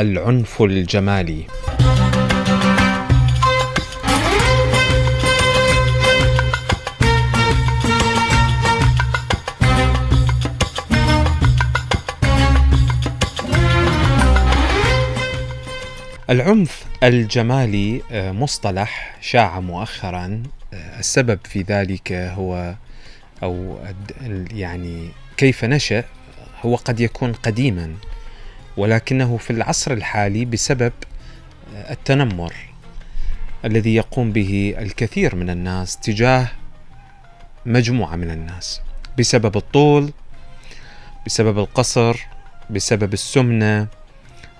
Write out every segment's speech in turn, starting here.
العنف الجمالي. العنف الجمالي آه، مصطلح شاع مؤخرا آه، السبب في ذلك هو أو يعني كيف نشأ هو قد يكون قديما. ولكنه في العصر الحالي بسبب التنمر الذي يقوم به الكثير من الناس تجاه مجموعة من الناس. بسبب الطول بسبب القصر بسبب السمنة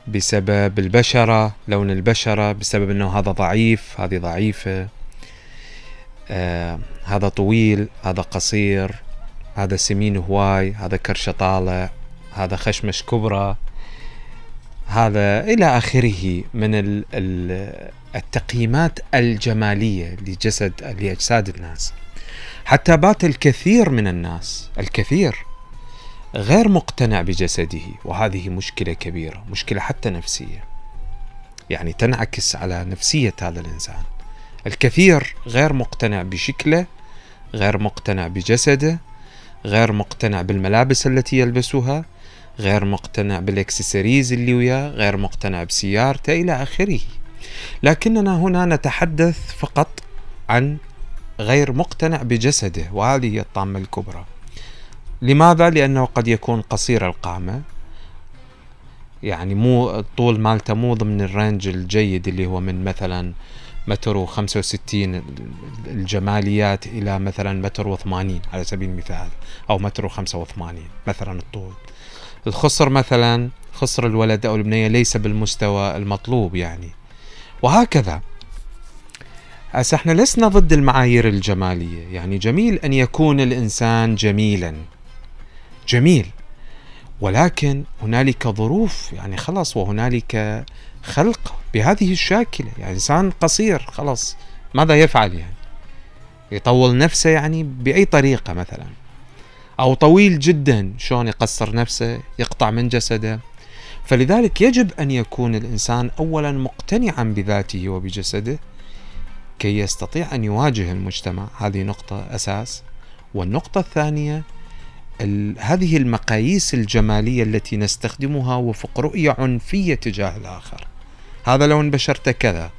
بسبب البشرة لون البشرة بسبب إنه هذا ضعيف هذه ضعيفة آه هذا طويل هذا قصير هذا سمين هواي هذا كرشه طالع هذا خشمش كبرى. هذا إلى آخره من التقييمات الجمالية لجسد لأجساد الناس. حتى بات الكثير من الناس الكثير غير مقتنع بجسده وهذه مشكلة كبيرة مشكلة حتى نفسية. يعني تنعكس على نفسية هذا الإنسان. الكثير غير مقتنع بشكله غير مقتنع بجسده غير مقتنع بالملابس التي يلبسها غير مقتنع بالاكسسوارز اللي وياه غير مقتنع بسيارته إلى آخره. لكننا هنا نتحدث فقط عن غير مقتنع بجسده وهذه هي الطامة الكبرى. لماذا؟ لأنه قد يكون قصير القامة. يعني مو الطول مالته مو ضمن الرينج الجيد اللي هو من مثلا متر وخمسة وستين الجماليات إلى مثلا متر وثمانين على سبيل المثال أو متر وخمسة وثمانين مثلا الطول. الخصر مثلا خصر الولد أو البنية ليس بالمستوى المطلوب يعني. وهكذا. هسه إحنا لسنا ضد المعايير الجمالية. يعني جميل أن يكون الإنسان جميلا. جميل. ولكن هنالك ظروف يعني خلاص وهنالك خلق بهذه الشاكلة. يعني إنسان قصير خلاص ماذا يفعل يعني؟ يطول نفسه يعني بأي طريقة مثلا. أو طويل جدا شلون يقصر نفسه يقطع من جسده. فلذلك يجب أن يكون الإنسان أولا مقتنعا بذاته وبجسده كي يستطيع أن يواجه المجتمع. هذه نقطة أساس. والنقطة الثانية هذه المقاييس الجمالية التي نستخدمها وفق رؤية عنفية تجاه الآخر. هذا لون بشرته كذا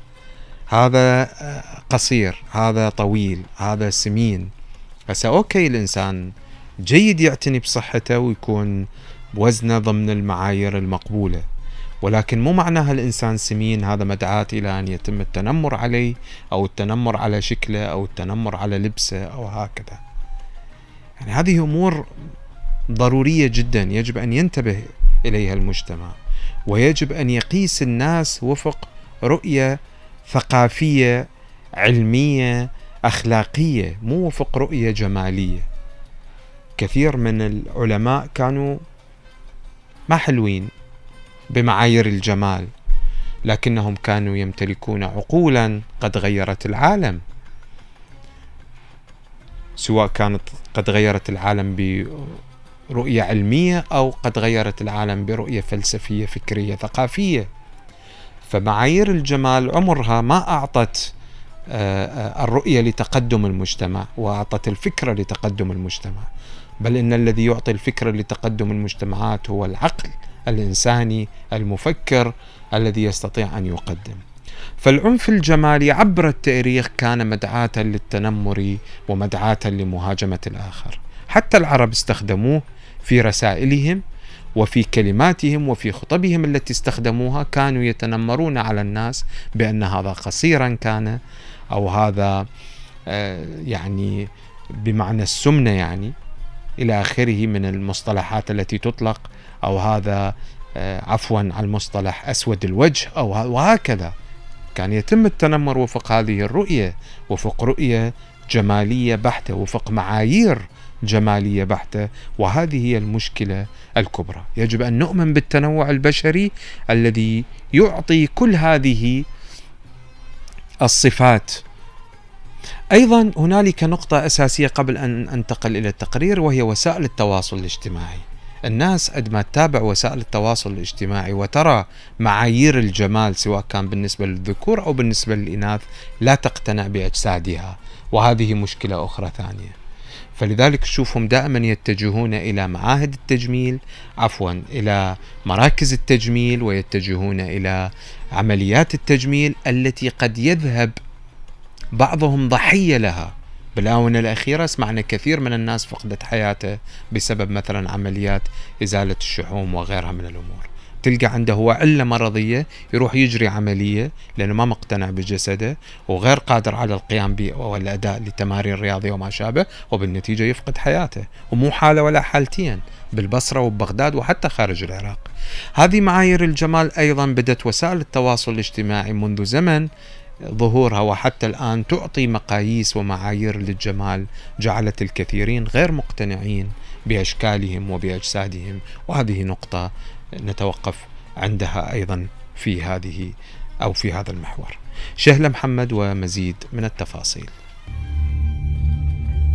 هذا آه، قصير هذا طويل هذا سمين. هسه أوكي الإنسان جيد يعتني بصحته ويكون بوزنه ضمن المعايير المقبولة. ولكن مو معناها الإنسان سمين هذا مدعاة إلى أن يتم التنمر عليه أو التنمر على شكله أو التنمر على لبسه أو هكذا. يعني هذه أمور ضرورية جدا يجب أن ينتبه إليها المجتمع ويجب أن يقيس الناس وفق رؤية ثقافية علمية أخلاقية مو وفق رؤية جمالية. كثير من العلماء كانوا ما حلوين بمعايير الجمال لكنهم كانوا يمتلكون عقولا قد غيرت العالم. سواء كانت قد غيرت العالم برؤية علمية أو قد غيرت العالم برؤية فلسفية فكرية ثقافية. فمعايير الجمال عمرها ما أعطت آه، آه، الرؤية لتقدم المجتمع وأعطت الفكرة لتقدم المجتمع. بل إن الذي يعطي الفكرة لتقدم المجتمعات هو العقل الإنساني المفكر الذي يستطيع أن يقدم. فالعنف الجمالي عبر التاريخ كان مدعاة للتنمر ومدعاة لمهاجمة الآخر. حتى العرب استخدموه في رسائلهم وفي كلماتهم وفي خطبهم التي استخدموها كانوا يتنمرون على الناس بأن هذا قصيرا كان أو هذا آه، يعني بمعنى السمنة يعني. إلى آخره من المصطلحات التي تطلق أو هذا آه، عفوا على المصطلح أسود الوجه أو وهكذا. كان يتم التنمر وفق هذه الرؤية وفق رؤية جمالية بحتة وفق معايير جمالية بحتة وهذه هي المشكلة الكبرى. يجب أن نؤمن بالتنوع البشري الذي يعطي كل هذه الصفات أيضا هنالك نقطة أساسية قبل أن أنتقل إلى التقرير وهي وسائل التواصل الاجتماعي. الناس قد ما تتابع وسائل التواصل الاجتماعي وترى معايير الجمال سواء كان بالنسبة للذكور أو بالنسبة للإناث لا تقتنع بأجسادها وهذه مشكلة أخرى ثانية. فلذلك تشوفهم دائما يتجهون إلى معاهد التجميل عفوا إلى مراكز التجميل ويتجهون إلى عمليات التجميل التي قد يذهب بعضهم ضحية لها. بالآونة الأخيرة سمعنا كثير من الناس فقدت حياته بسبب مثلا عمليات إزالة الشحوم وغيرها من الأمور. تلقى عنده هو علة مرضية يروح يجري عملية لأنه ما مقتنع بجسده وغير قادر على القيام والأداء لتمارين رياضية وما شابه وبالنتيجة يفقد حياته. ومو حالة ولا حالتين بالبصرة وبغداد وحتى خارج العراق. هذه معايير الجمال أيضا بدت وسائل التواصل الاجتماعي منذ زمن ظهورها وحتى الآن تعطي مقاييس ومعايير للجمال جعلت الكثيرين غير مقتنعين بأشكالهم وبأجسادهم. وهذه نقطة نتوقف عندها أيضا في هذه أو في هذا المحور. شهلة محمد ومزيد من التفاصيل.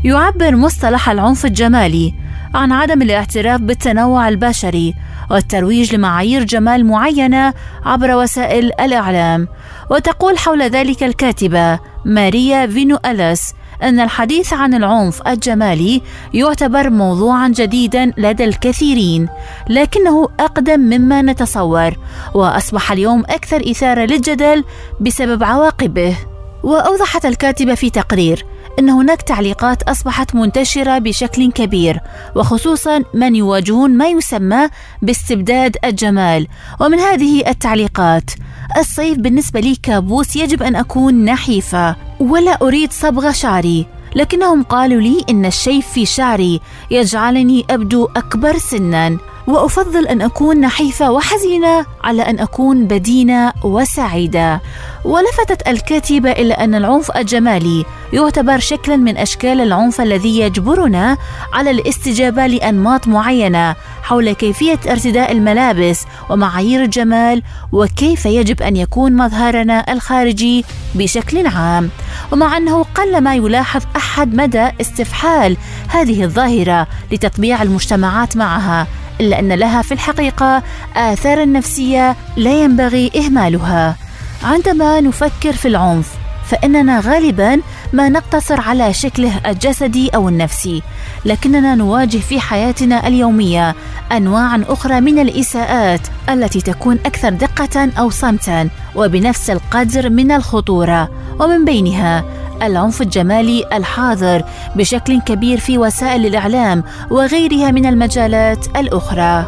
يعبر مصطلح العنف الجمالي عن عدم الاعتراف بالتنوع البشري والترويج لمعايير جمال معينة عبر وسائل الإعلام. وتقول حول ذلك الكاتبة ماريا فينو أليس أن الحديث عن العنف الجمالي يعتبر موضوعا جديدا لدى الكثيرين لكنه أقدم مما نتصور وأصبح اليوم أكثر إثارة للجدل بسبب عواقبه. وأوضحت الكاتبة في تقرير أن هناك تعليقات أصبحت منتشرة بشكل كبير وخصوصا من يواجهون ما يسمى باستبداد الجمال. ومن هذه التعليقات الصيف بالنسبة لي كابوس يجب أن أكون نحيفة ولا أريد صبغة شعري. لكنهم قالوا لي إن الشيف في شعري يجعلني أبدو أكبر سنا. وأفضل أن أكون نحيفة وحزينة على أن أكون بدينة وسعيدة. ولفتت الكاتبه إلى أن العنف الجمالي يعتبر شكلا من أشكال العنف الذي يجبرنا على الاستجابة لأنماط معينة حول كيفية ارتداء الملابس ومعايير الجمال وكيف يجب أن يكون مظهرنا الخارجي بشكل عام. ومع أنه قلما يلاحظ أحد مدى استفحال هذه الظاهرة لتطبيع المجتمعات معها إلا أن لها في الحقيقة آثارا نفسية لا ينبغي إهمالها. عندما نفكر في العنف فإننا غالبا ما نقتصر على شكله الجسدي أو النفسي لكننا نواجه في حياتنا اليومية أنواعا أخرى من الإساءات التي تكون أكثر دقة أو صمتا وبنفس القدر من الخطورة ومن بينها العنف الجمالي الحاضر بشكل كبير في وسائل الإعلام وغيرها من المجالات الأخرى.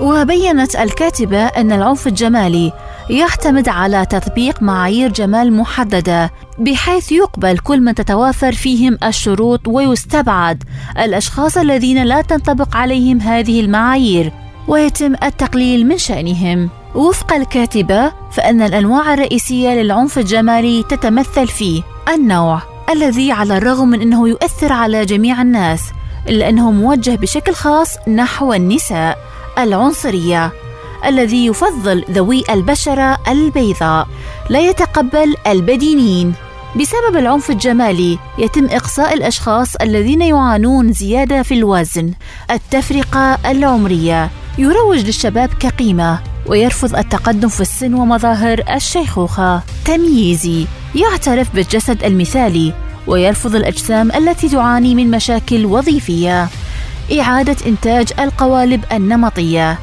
وبينت الكاتبة أن العنف الجمالي يعتمد على تطبيق معايير جمال محددة بحيث يقبل كل من تتوافر فيهم الشروط ويستبعد الأشخاص الذين لا تنطبق عليهم هذه المعايير ويتم التقليل من شأنهم. وفق الكاتبة فإن الأنواع الرئيسية للعنف الجمالي تتمثل في النوع الذي على الرغم من أنه يؤثر على جميع الناس إلا أنه موجه بشكل خاص نحو النساء العنصرية الذي يفضل ذوي البشرة البيضاء لا يتقبل البدينين. بسبب العنف الجمالي يتم إقصاء الأشخاص الذين يعانون زيادة في الوزن التفرقة العمرية. يروج للشباب كقيمة ويرفض التقدم في السن ومظاهر الشيخوخة تمييزي يعترف بالجسد المثالي ويرفض الأجسام التي تعاني من مشاكل وظيفية. إعادة إنتاج القوالب النمطية.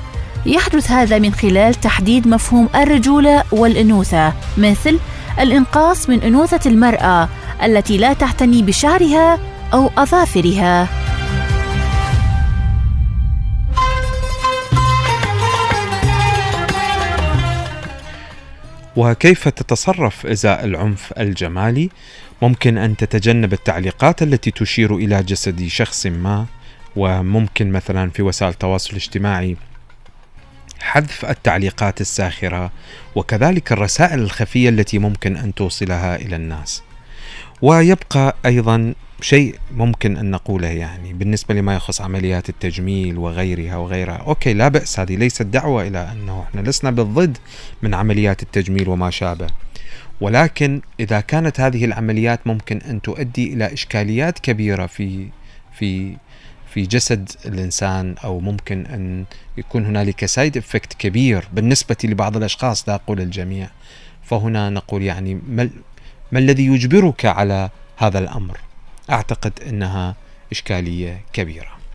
يحدث هذا من خلال تحديد مفهوم الرجولة والأنوثة مثل الإنقاص من أنوثة المرأة التي لا تعتني بشعرها أو أظافرها. وكيف تتصرف ازاء العنف الجمالي؟ ممكن أن تتجنب التعليقات التي تشير إلى جسد شخص ما وممكن مثلا في وسائل التواصل الاجتماعي حذف التعليقات الساخرة وكذلك الرسائل الخفية التي ممكن أن توصلها إلى الناس. ويبقى أيضا شيء ممكن أن نقوله يعني بالنسبة لما يخص عمليات التجميل وغيرها وغيرها، أوكي لا بأس هذه ليست دعوة إلى أنه إحنا لسنا بالضد من عمليات التجميل وما شابه. ولكن إذا كانت هذه العمليات ممكن أن تؤدي إلى إشكاليات كبيرة في في في جسد الإنسان أو ممكن أن يكون هنالك side effect كبير بالنسبة لبعض الأشخاص لا أقول الجميع. فهنا نقول يعني ما, ما الذي يجبرك على هذا الأمر؟ أعتقد إنها إشكالية كبيرة.